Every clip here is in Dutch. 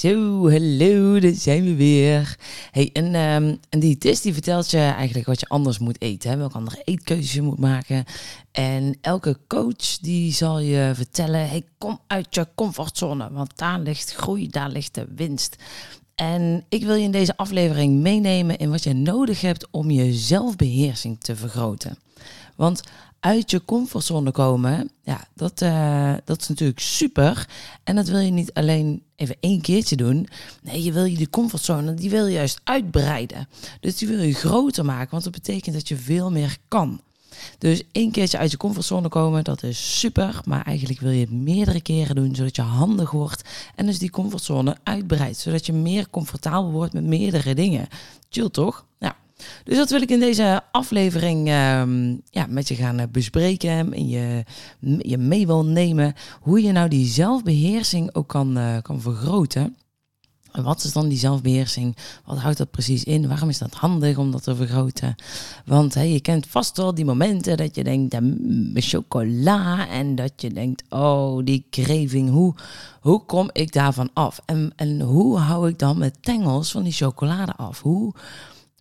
Zo, hallo, daar zijn we weer. Hey, en, um, en die test die vertelt je eigenlijk wat je anders moet eten. Welke andere eetkeuzes je moet maken. En elke coach die zal je vertellen, hey, kom uit je comfortzone. Want daar ligt groei, daar ligt de winst. En ik wil je in deze aflevering meenemen in wat je nodig hebt om je zelfbeheersing te vergroten. Want uit je comfortzone komen, ja, dat, uh, dat is natuurlijk super. En dat wil je niet alleen even één keertje doen. Nee, je wil je de comfortzone, die wil je juist uitbreiden. Dus die wil je groter maken, want dat betekent dat je veel meer kan. Dus één keertje uit je comfortzone komen, dat is super. Maar eigenlijk wil je het meerdere keren doen, zodat je handig wordt. En dus die comfortzone uitbreidt, zodat je meer comfortabel wordt met meerdere dingen. Chill toch? Dus dat wil ik in deze aflevering uh, ja, met je gaan eh, bespreken en je, je mee wil nemen hoe je nou die zelfbeheersing ook kan, uh, kan vergroten. En wat is dan die zelfbeheersing? Wat houdt dat precies in? Waarom is dat handig om dat te vergroten? Want hey, je kent vast wel die momenten dat je denkt, chocola. En dat je denkt, oh, die craving, hoe, hoe kom ik daarvan af? En, en hoe hou ik dan met tengels van die chocolade af? Hoe,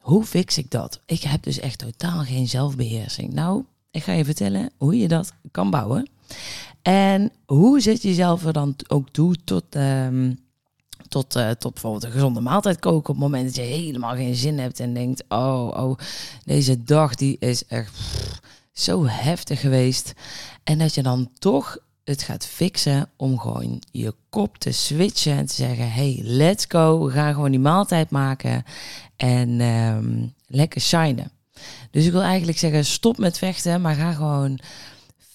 hoe fix ik dat? Ik heb dus echt totaal geen zelfbeheersing. Nou, ik ga je vertellen hoe je dat kan bouwen. En hoe zet je jezelf er dan ook toe tot, um, tot, uh, tot bijvoorbeeld een gezonde maaltijd koken op het moment dat je helemaal geen zin hebt en denkt, oh, oh, deze dag die is echt zo heftig geweest. En dat je dan toch het gaat fixen om gewoon je kop te switchen en te zeggen: hey, let's go. We gaan gewoon die maaltijd maken en um, lekker shinen. Dus ik wil eigenlijk zeggen: stop met vechten, maar ga gewoon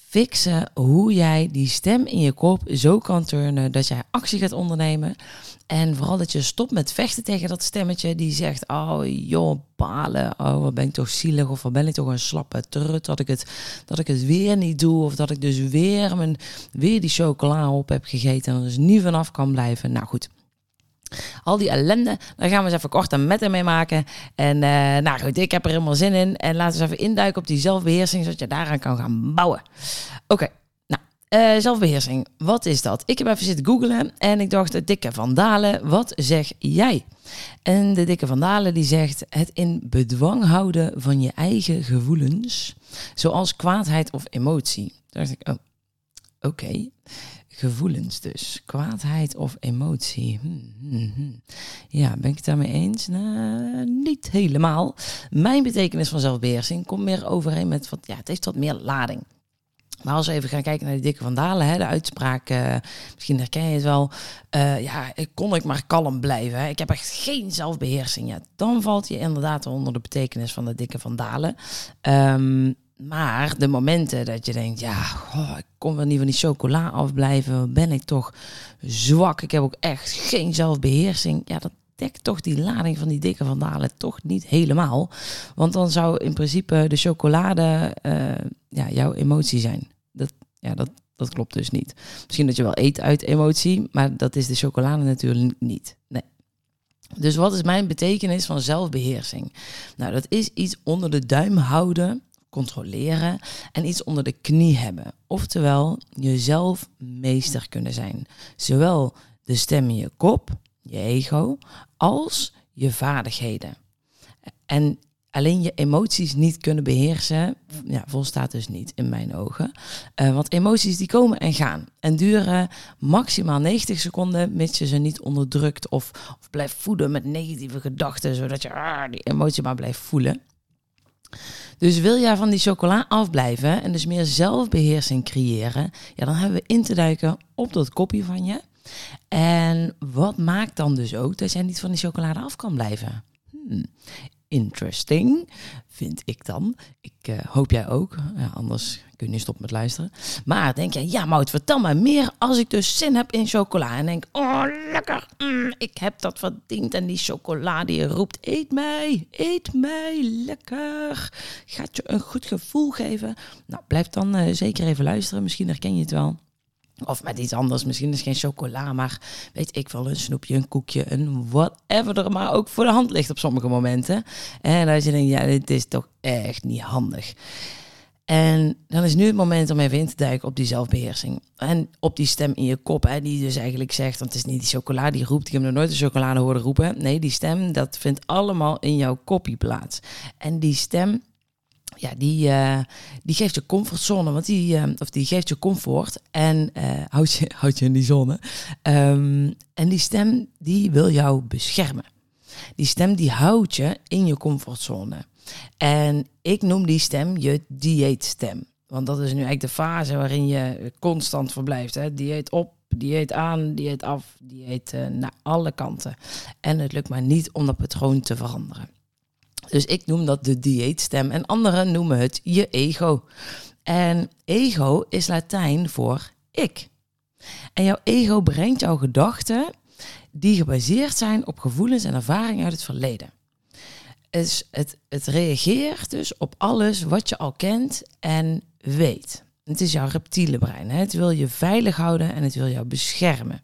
fixen hoe jij die stem in je kop zo kan turnen dat jij actie gaat ondernemen. En vooral dat je stopt met vechten tegen dat stemmetje die zegt: Oh joh, balen. Oh, wat ben ik toch zielig. Of wat ben ik toch een slappe trut dat ik het, dat ik het weer niet doe. Of dat ik dus weer, mijn, weer die chocola op heb gegeten en er dus niet vanaf kan blijven. Nou goed. Al die ellende, daar gaan we eens even kort en met mee maken. En uh, nou goed, ik heb er helemaal zin in. En laten we eens even induiken op die zelfbeheersing, zodat je daaraan kan gaan bouwen. Oké, uh, zelfbeheersing, wat is dat? Ik heb even zitten googlen en ik dacht, de dikke Vandalen, wat zeg jij? En de dikke Vandalen die zegt, het in bedwang houden van je eigen gevoelens, zoals kwaadheid of emotie. Daar dacht ik, oh, oké. Gevoelens dus. Kwaadheid of emotie. Hmm, hmm, hmm. Ja, ben ik het daarmee eens? Nou, niet helemaal. Mijn betekenis van zelfbeheersing komt meer overeen met wat, ja, het heeft wat meer lading. Maar als we even gaan kijken naar die dikke vandalen, hè, de uitspraak, uh, misschien herken je het wel. Uh, ja, kon ik maar kalm blijven. Hè. Ik heb echt geen zelfbeheersing. Ja, dan valt je inderdaad onder de betekenis van de dikke vandalen. Um, maar de momenten dat je denkt, ja, ik kom wel niet van die chocola afblijven, ben ik toch zwak, ik heb ook echt geen zelfbeheersing. Ja, dat dekt toch die lading van die dikke vandalen toch niet helemaal. Want dan zou in principe de chocolade uh, ja, jouw emotie zijn. Ja, dat, dat klopt dus niet. Misschien dat je wel eet uit emotie, maar dat is de chocolade natuurlijk niet. Nee. Dus wat is mijn betekenis van zelfbeheersing? Nou, dat is iets onder de duim houden controleren en iets onder de knie hebben. Oftewel, jezelf meester kunnen zijn. Zowel de stem in je kop, je ego, als je vaardigheden. En alleen je emoties niet kunnen beheersen, ja, volstaat dus niet in mijn ogen. Uh, want emoties die komen en gaan en duren maximaal 90 seconden, mits je ze niet onderdrukt of, of blijft voeden met negatieve gedachten, zodat je ah, die emotie maar blijft voelen. Dus wil jij van die chocola afblijven en dus meer zelfbeheersing creëren, ja, dan hebben we in te duiken op dat kopje van je. En wat maakt dan dus ook dat jij niet van die chocolade af kan blijven? Hmm. Interesting, vind ik dan. Ik eh, hoop jij ook. Ja, anders kun je niet stoppen met luisteren. Maar denk je, ja Mout, vertel mij meer als ik dus zin heb in chocola. En denk, oh lekker, mm, ik heb dat verdiend. En die chocola die roept, eet mij, eet mij, lekker. Gaat je een goed gevoel geven. Nou, blijf dan uh, zeker even luisteren. Misschien herken je het wel. Of met iets anders. Misschien is geen chocola, maar weet ik wel, een snoepje, een koekje, een whatever er maar ook voor de hand ligt op sommige momenten. En als je ja, dit is toch echt niet handig. En dan is nu het moment om even in te duiken op die zelfbeheersing. En op die stem in je kop, hè, die dus eigenlijk zegt, want het is niet die chocola die roept, ik heb nog nooit de chocolade horen roepen. Nee, die stem, dat vindt allemaal in jouw koppie plaats. En die stem, ja, die, uh, die geeft je comfortzone, want die, uh, of die geeft je comfort en uh, houdt, je, houdt je in die zone. Um, en die stem, die wil jou beschermen. Die stem, die houdt je in je comfortzone. En ik noem die stem je dieetstem. Want dat is nu eigenlijk de fase waarin je constant verblijft. Hè? Dieet op, dieet aan, dieet af, dieet naar alle kanten. En het lukt maar niet om dat patroon te veranderen. Dus ik noem dat de dieetstem en anderen noemen het je ego. En ego is Latijn voor ik. En jouw ego brengt jouw gedachten die gebaseerd zijn op gevoelens en ervaringen uit het verleden. Het, het, het reageert dus op alles wat je al kent en weet. Het is jouw reptiele brein. Hè? Het wil je veilig houden en het wil jou beschermen.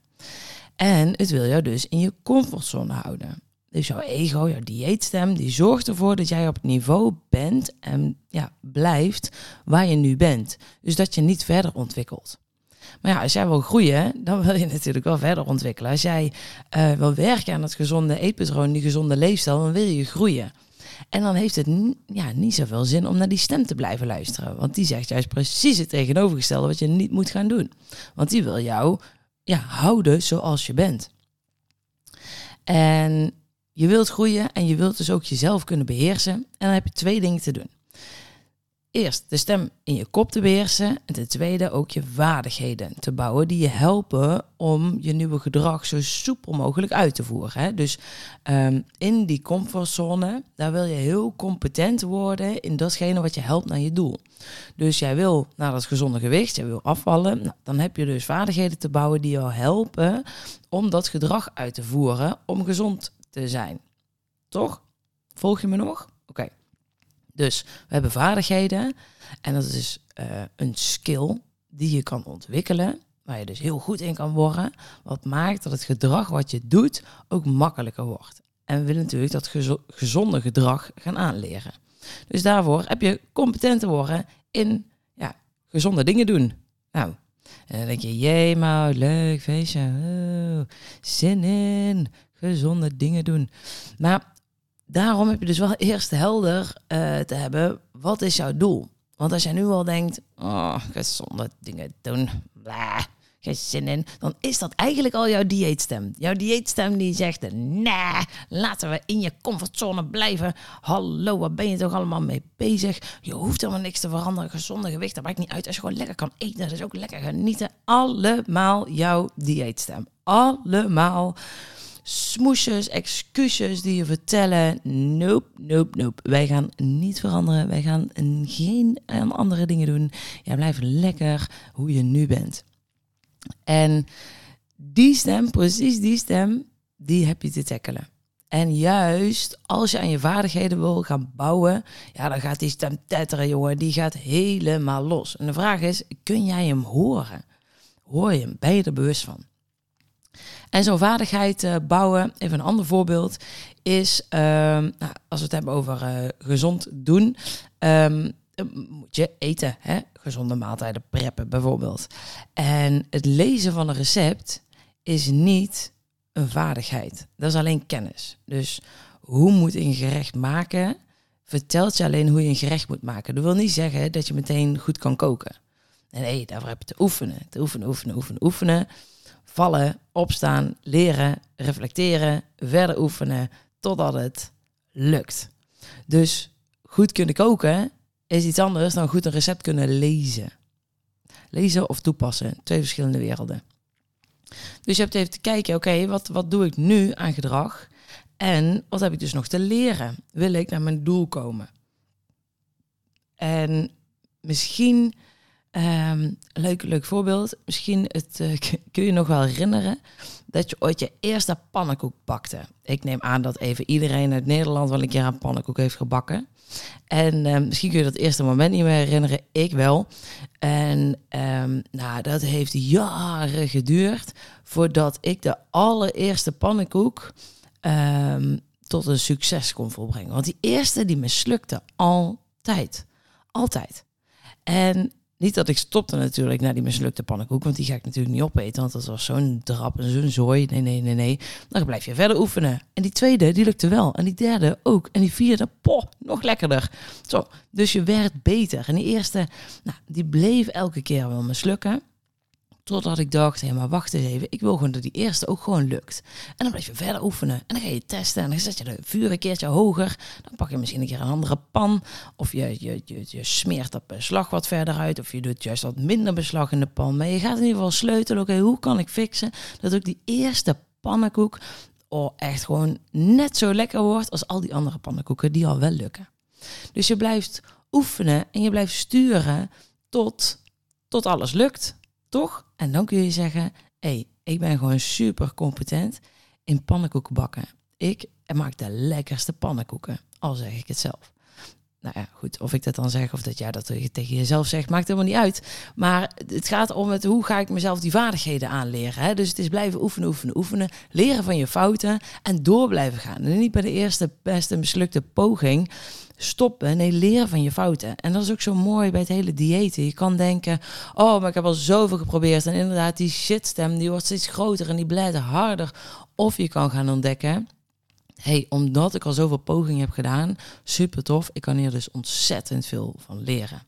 En het wil jou dus in je comfortzone houden. Dus jouw ego, jouw dieetstem, die zorgt ervoor dat jij op het niveau bent en ja, blijft waar je nu bent. Dus dat je niet verder ontwikkelt. Maar ja, als jij wil groeien, dan wil je natuurlijk wel verder ontwikkelen. Als jij uh, wil werken aan het gezonde eetpatroon, die gezonde leefstijl, dan wil je groeien. En dan heeft het ja, niet zoveel zin om naar die stem te blijven luisteren. Want die zegt juist precies het tegenovergestelde wat je niet moet gaan doen. Want die wil jou ja, houden zoals je bent. En je wilt groeien en je wilt dus ook jezelf kunnen beheersen. En dan heb je twee dingen te doen. Eerst de stem in je kop te beheersen. En ten tweede ook je vaardigheden te bouwen die je helpen om je nieuwe gedrag zo soepel mogelijk uit te voeren. Hè? Dus um, in die comfortzone, daar wil je heel competent worden in datgene wat je helpt naar je doel. Dus jij wil naar dat gezonde gewicht, jij wil afvallen. Nou, dan heb je dus vaardigheden te bouwen die jou helpen om dat gedrag uit te voeren om gezond te zijn. Toch? Volg je me nog? Oké. Dus we hebben vaardigheden en dat is uh, een skill die je kan ontwikkelen, waar je dus heel goed in kan worden, wat maakt dat het gedrag wat je doet ook makkelijker wordt. En we willen natuurlijk dat gezonde gedrag gaan aanleren. Dus daarvoor heb je competent te worden in ja, gezonde dingen doen. Nou, en dan denk je, jee, maar leuk feestje, oh, zin in, gezonde dingen doen. Maar daarom heb je dus wel eerst helder uh, te hebben, wat is jouw doel? Want als jij nu al denkt, oh, gezonde dingen doen, blah, geen zin in, dan is dat eigenlijk al jouw dieetstem. Jouw dieetstem die zegt, nee, laten we in je comfortzone blijven. Hallo, wat ben je toch allemaal mee bezig? Je hoeft helemaal niks te veranderen. Gezonde gewicht, dat maakt niet uit. Als je gewoon lekker kan eten, dat is ook lekker genieten. Allemaal jouw dieetstem. Allemaal smoesjes, excuses die je vertellen. Nope, nope, nope. Wij gaan niet veranderen. Wij gaan geen andere dingen doen. Jij blijft lekker hoe je nu bent. En die stem, precies die stem, die heb je te tackelen. En juist als je aan je vaardigheden wil gaan bouwen, ja, dan gaat die stem tetteren, jongen. Die gaat helemaal los. En de vraag is, kun jij hem horen? Hoor je hem? Ben je er bewust van? En zo'n vaardigheid uh, bouwen, even een ander voorbeeld, is uh, nou, als we het hebben over uh, gezond doen, um, moet je eten, hè? gezonde maaltijden preppen bijvoorbeeld. En het lezen van een recept is niet een vaardigheid, dat is alleen kennis. Dus hoe moet je een gerecht maken, vertelt je alleen hoe je een gerecht moet maken. Dat wil niet zeggen dat je meteen goed kan koken. En nee, daarvoor heb je te oefenen, te oefenen, oefenen, oefenen, oefenen vallen, opstaan, leren, reflecteren, verder oefenen totdat het lukt. Dus goed kunnen koken is iets anders dan goed een recept kunnen lezen. Lezen of toepassen, twee verschillende werelden. Dus je hebt even te kijken, oké, wat, wat doe ik nu aan gedrag? En wat heb ik dus nog te leren? Wil ik naar mijn doel komen? En misschien, um, leuk, leuk voorbeeld, misschien het, uh, kun je nog wel herinneren dat je ooit je eerste pannenkoek bakte. Ik neem aan dat even iedereen uit Nederland wel een keer een pannenkoek heeft gebakken. En um, misschien kun je dat eerste moment niet meer herinneren. Ik wel. En um, nou, dat heeft jaren geduurd voordat ik de allereerste pannenkoek tot een succes kon volbrengen. Want die eerste die mislukte altijd. Altijd. En niet dat ik stopte natuurlijk naar die mislukte pannenkoek, want die ga ik natuurlijk niet opeten, want dat was zo'n drap en zo'n zooi. Nee, nee, nee, nee. Dan blijf je verder oefenen. En die tweede, die lukte wel. En die derde ook. En die vierde, poh, nog lekkerder. Zo, dus je werd beter. En die eerste, nou, die bleef elke keer wel mislukken. Totdat ik dacht, hé, maar wacht eens even. Ik wil gewoon dat die eerste ook gewoon lukt. En dan blijf je verder oefenen. En dan ga je testen. En dan zet je de vuur een keertje hoger. Dan pak je misschien een keer een andere pan. Of je, je, je, je smeert dat beslag wat verder uit. Of je doet juist wat minder beslag in de pan. Maar je gaat in ieder geval sleutelen. Oké, hoe kan ik fixen dat ook die eerste pannenkoek... Oh, echt gewoon net zo lekker wordt als al die andere pannenkoeken die al wel lukken. Dus je blijft oefenen en je blijft sturen tot, tot alles lukt. Toch? En dan kun je zeggen, hé, hey, ik ben gewoon super competent in pannenkoeken bakken. Ik maak de lekkerste pannenkoeken, al zeg ik het zelf. Nou ja, goed, of ik dat dan zeg of dat jij dat tegen jezelf zegt, maakt helemaal niet uit. Maar het gaat om het, hoe ga ik mezelf die vaardigheden aanleren. Hè? Dus het is blijven oefenen, oefenen, oefenen. Leren van je fouten en door blijven gaan. En niet bij de eerste beste mislukte poging stoppen. Nee, leren van je fouten. En dat is ook zo mooi bij het hele diëten. Je kan denken, oh, maar ik heb al zoveel geprobeerd. En inderdaad, die shitstem, die wordt steeds groter en die blijft harder. Of je kan gaan ontdekken, hey, omdat ik al zoveel pogingen heb gedaan, super tof. Ik kan hier dus ontzettend veel van leren.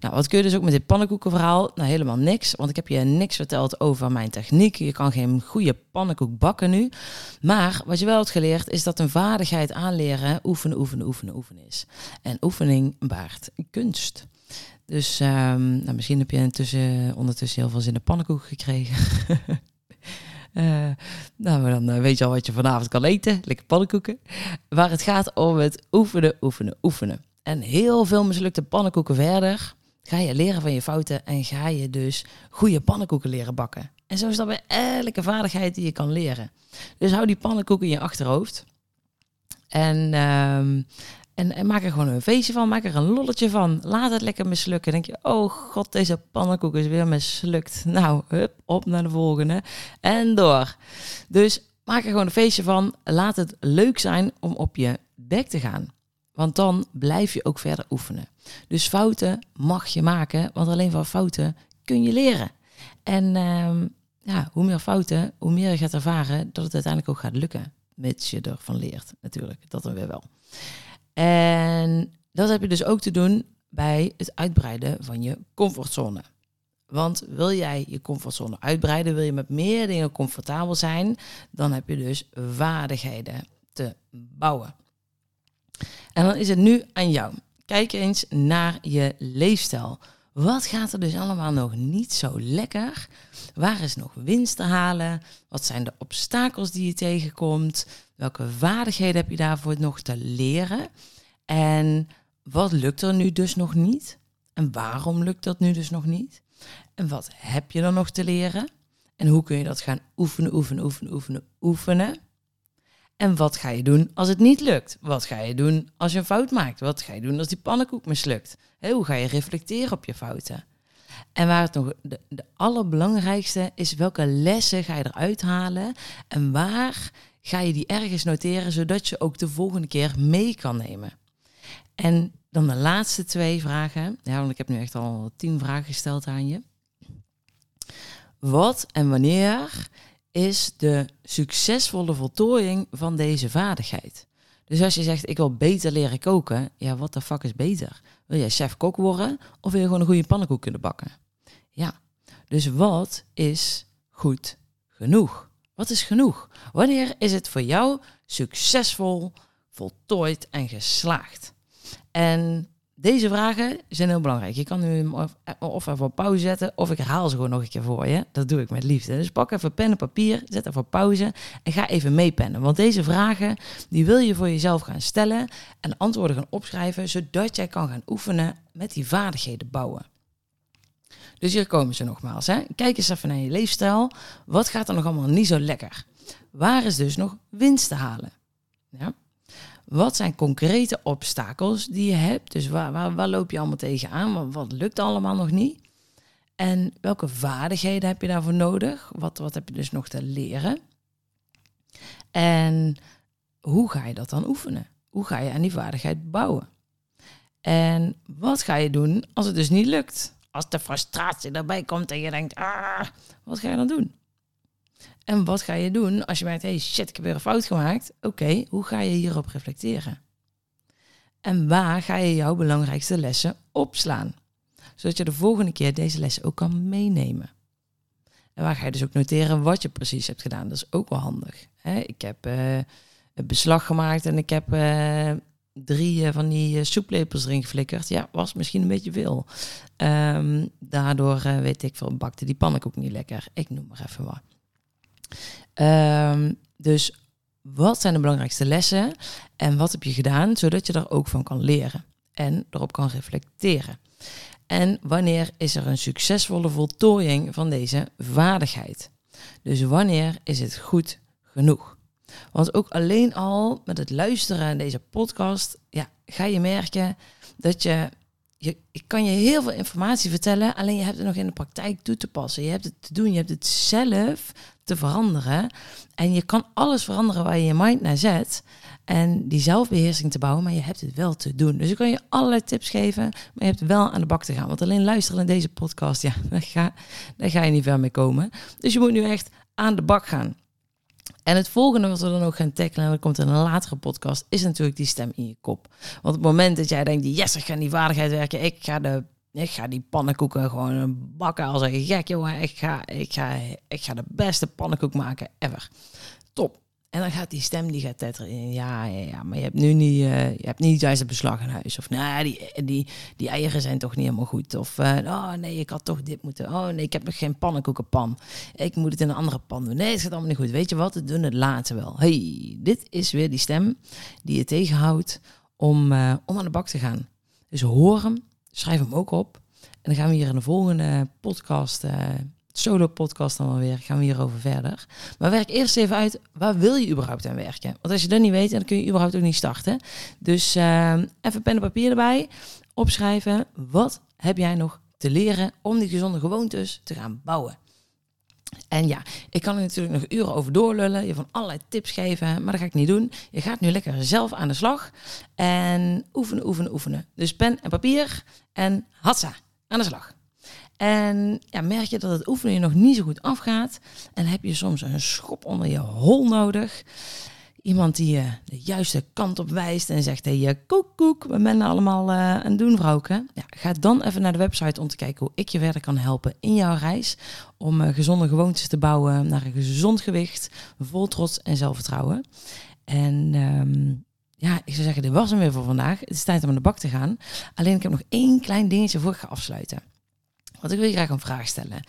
Nou, wat kun je dus ook met dit pannenkoekenverhaal? Nou, helemaal niks, want ik heb je niks verteld over mijn techniek. Je kan geen goede pannenkoek bakken nu. Maar wat je wel hebt geleerd, is dat een vaardigheid aanleren oefenen, oefenen, oefenen, oefenen is. En oefening baart kunst. Dus um, nou, misschien heb je ondertussen heel veel zin in pannenkoek gekregen. Uh, nou, dan uh, weet je al wat je vanavond kan eten. Lekker pannenkoeken. Waar het gaat om het oefenen, oefenen, oefenen. En heel veel mislukte pannenkoeken verder ga je leren van je fouten en ga je dus goede pannenkoeken leren bakken. En zo is dat bij elke vaardigheid die je kan leren. Dus hou die pannenkoeken in je achterhoofd. En, um, en, en, maak er gewoon een feestje van. Maak er een lolletje van. Laat het lekker mislukken. Denk je, oh god, deze pannenkoek is weer mislukt. Nou, hup, op naar de volgende. En door. Dus maak er gewoon een feestje van. Laat het leuk zijn om op je bek te gaan. Want dan blijf je ook verder oefenen. Dus fouten mag je maken, want alleen van fouten kun je leren. En uh, ja, hoe meer fouten, hoe meer je gaat ervaren dat het uiteindelijk ook gaat lukken. Mits je ervan leert, natuurlijk. Dat dan weer wel. En dat heb je dus ook te doen bij het uitbreiden van je comfortzone. Want wil jij je comfortzone uitbreiden, wil je met meer dingen comfortabel zijn, dan heb je dus vaardigheden te bouwen. En dan is het nu aan jou. Kijk eens naar je leefstijl. Wat gaat er dus allemaal nog niet zo lekker? Waar is nog winst te halen? Wat zijn de obstakels die je tegenkomt? Welke vaardigheden heb je daarvoor nog te leren? En wat lukt er nu dus nog niet? En waarom lukt dat nu dus nog niet? En wat heb je dan nog te leren? En hoe kun je dat gaan oefenen, oefenen, oefenen, oefenen, oefenen? En wat ga je doen als het niet lukt? Wat ga je doen als je een fout maakt? Wat ga je doen als die pannenkoek mislukt? hoe ga je reflecteren op je fouten? En waar het nog de, de, allerbelangrijkste is, welke lessen ga je eruit halen? En waar ga je die ergens noteren, zodat je ook de volgende keer mee kan nemen? En dan de laatste twee vragen. Ja, want ik heb nu echt al tien vragen gesteld aan je. Wat en wanneer is de succesvolle voltooiing van deze vaardigheid. Dus als je zegt, ik wil beter leren koken, ja, wat de fuck is beter? Wil jij chef-kok worden of wil je gewoon een goede pannenkoek kunnen bakken? Ja, dus wat is goed genoeg? Wat is genoeg? Wanneer is het voor jou succesvol, voltooid en geslaagd? En Deze vragen zijn heel belangrijk. Je kan nu of, of even op pauze zetten, of ik herhaal ze gewoon nog een keer voor je. Dat doe ik met liefde. Dus pak even pen en papier, zet even op pauze en ga even meepennen. Want deze vragen, die wil je voor jezelf gaan stellen en antwoorden gaan opschrijven, zodat jij kan gaan oefenen met die vaardigheden bouwen. Dus hier komen ze nogmaals. Hè. Kijk eens even naar je leefstijl. Wat gaat er nog allemaal niet zo lekker? Waar is dus nog winst te halen? Ja. Wat zijn concrete obstakels die je hebt? Dus waar, waar, waar loop je allemaal tegenaan? Wat, wat lukt allemaal nog niet? En welke vaardigheden heb je daarvoor nodig? Wat, wat heb je dus nog te leren? En hoe ga je dat dan oefenen? Hoe ga je aan die vaardigheid bouwen? En wat ga je doen als het dus niet lukt? Als de frustratie erbij komt en je denkt, ah, wat ga je dan doen? En wat ga je doen als je merkt, hey shit, ik heb weer een fout gemaakt. Oké, hoe ga je hierop reflecteren? En waar ga je jouw belangrijkste lessen opslaan? Zodat je de volgende keer deze lessen ook kan meenemen. En waar ga je dus ook noteren wat je precies hebt gedaan. Dat is ook wel handig. ik heb uh, het beslag gemaakt en ik heb uh, drie uh, van die soeplepels erin geflikkerd. Ja, was misschien een beetje veel. Um, daardoor, weet ik veel, bakte die pannenkoek niet lekker. Ik noem maar even wat. Um, dus wat zijn de belangrijkste lessen en wat heb je gedaan, zodat je daar ook van kan leren en erop kan reflecteren. En wanneer is er een succesvolle voltooiing van deze vaardigheid? Dus wanneer is het goed genoeg? Want ook alleen al met het luisteren naar deze podcast, ja, ga je merken dat je, je, ik kan je heel veel informatie vertellen, alleen je hebt het nog in de praktijk toe te passen. Je hebt het te doen, je hebt het zelf te veranderen. En je kan alles veranderen waar je je mind naar zet. En die zelfbeheersing te bouwen, maar je hebt het wel te doen. Dus ik kan je allerlei tips geven, maar je hebt wel aan de bak te gaan. Want alleen luisteren naar deze podcast, ja, daar ga, ga je niet ver mee komen. Dus je moet nu echt aan de bak gaan. En het volgende wat we dan ook gaan tackelen, en dat komt in een latere podcast, is natuurlijk die stem in je kop. Want op het moment dat jij denkt, yes, ik ga die vaardigheid werken, ik ga de ik ga die pannenkoeken gewoon bakken als een gek, jongen. Ik ga, ik, ga, ik ga de beste pannenkoek maken ever. Top. En dan gaat die stem die gaat tetteren. Ja, ja, ja, maar je hebt nu niet, uh, je hebt niet juist het beslag in huis. Of nou, die, die, die eieren zijn toch niet helemaal goed. Of uh, oh nee, ik had toch dit moeten. Oh nee, ik heb nog geen pannenkoekenpan. Ik moet het in een andere pan doen. Nee, het gaat allemaal niet goed. Weet je wat? We doen het later wel. Hey, dit is weer die stem die je tegenhoudt om, uh, om aan de bak te gaan. Dus hoor hem, schrijf hem ook op. En dan gaan we hier in de volgende podcast, uh, solo podcast dan wel weer, gaan we hierover verder. Maar werk eerst even uit, waar wil je überhaupt aan werken? Want als je dat niet weet, dan kun je überhaupt ook niet starten. Dus uh, even pen en papier erbij, opschrijven. Wat heb jij nog te leren om die gezonde gewoontes te gaan bouwen? En ja, ik kan er natuurlijk nog uren over doorlullen, je van allerlei tips geven, maar dat ga ik niet doen. Je gaat nu lekker zelf aan de slag en oefenen, oefenen, oefenen. Dus pen en papier en hatsa, aan de slag. En ja, merk je dat het oefenen je nog niet zo goed afgaat en heb je soms een schop onder je hol nodig. Iemand die je de juiste kant op wijst en zegt: hey, koek, koek, we zijn allemaal uh, aan doen, vrouwke. Ja, ga dan even naar de website om te kijken hoe ik je verder kan helpen in jouw reis. Om uh, gezonde gewoontes te bouwen naar een gezond gewicht, vol trots en zelfvertrouwen. En um, ja, ik zou zeggen, dit was hem weer voor vandaag. Het is tijd om aan de bak te gaan. Alleen ik heb nog één klein dingetje voor ik ga afsluiten. Want ik wil je graag een vraag stellen.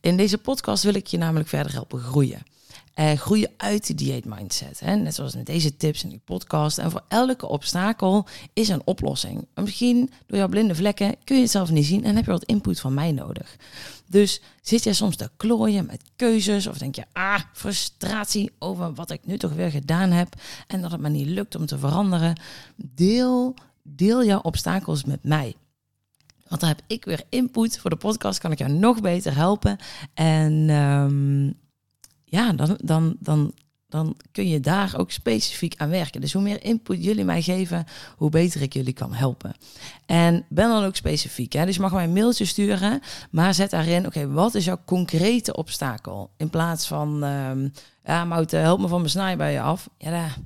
In deze podcast wil ik je namelijk verder helpen groeien. Uh, groeien uit die dieet mindset. Hè? Net zoals met deze tips en die podcast. En voor elke obstakel is een oplossing. misschien door jouw blinde vlekken kun je het zelf niet zien en heb je wat input van mij nodig. Dus zit jij soms te klooien met keuzes of denk je, ah, frustratie over wat ik nu toch weer gedaan heb en dat het me niet lukt om te veranderen. Deel, deel jouw obstakels met mij. Want dan heb ik weer input voor de podcast, kan ik jou nog beter helpen. En um, ja, dan, dan, dan, dan kun je daar ook specifiek aan werken. Dus hoe meer input jullie mij geven, hoe beter ik jullie kan helpen. En ben dan ook specifiek. Hè? Dus je mag mij een mailtje sturen, maar zet daarin, oké, wat is jouw concrete obstakel? In plaats van, um, ja, Mout, help me van mijn snijbijen af. Ja, daar,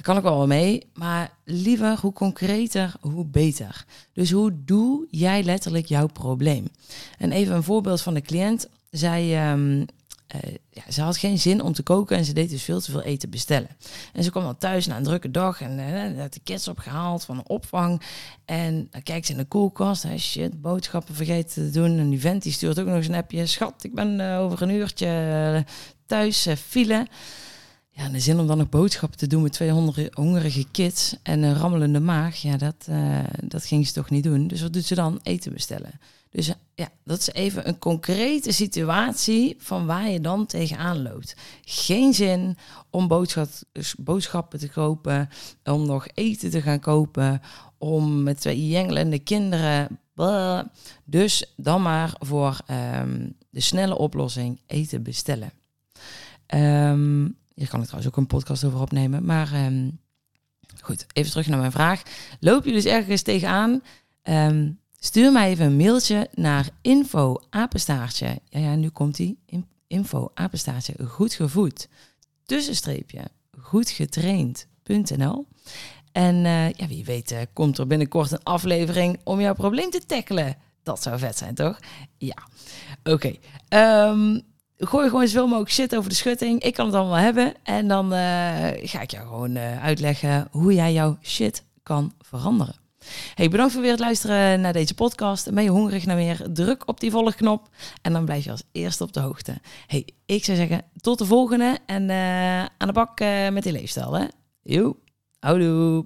kan ik wel mee. Maar liever, hoe concreter, hoe beter. Dus hoe doe jij letterlijk jouw probleem? En even een voorbeeld van de cliënt. Zij... Um, eh, ja, ze had geen zin om te koken en ze deed dus veel te veel eten bestellen. En ze kwam dan thuis na een drukke dag en uh, had de kids opgehaald van de opvang. En dan kijkt ze in de koelkast. Hè, shit, boodschappen vergeten te doen. En die vent stuurt ook nog een appje. Schat, ik ben uh, over een uurtje thuis, file. Ja, de zin om dan nog boodschappen te doen met 200 hongerige kids en een rammelende maag. Ja, dat, dat ging ze toch niet doen. Dus wat doet ze dan? Eten bestellen. Dus ja, dat is even een concrete situatie van waar je dan tegenaan loopt. Geen zin om boodschappen te kopen, om nog eten te gaan kopen, om met twee jengelende kinderen. Dus dan maar voor um, de snelle oplossing eten bestellen. Um, hier kan ik trouwens ook een podcast over opnemen. Maar um, goed, even terug naar mijn vraag. Loop je dus ergens tegenaan? Um, Stuur mij even een mailtje naar info apenstaartje. Ja, ja, nu komt hij. Info apenstaartje goed gevoed. Tussenstreepje goedgetraind.nl. En uh, ja, wie weet uh, komt er binnenkort een aflevering om jouw probleem te tackelen. Dat zou vet zijn, toch? Ja. Oké. Um, gooi gewoon zoveel mogelijk shit over de schutting. Ik kan het allemaal hebben. En dan uh, ga ik jou gewoon uitleggen hoe jij jouw shit kan veranderen. Hey, bedankt voor weer het luisteren naar deze podcast. Ben je hongerig naar meer? Druk op die volgknop en dan blijf je als eerste op de hoogte. Hey, ik zou zeggen tot de volgende en uh, aan de bak met die leefstijl. Hè? Joe, houdoe.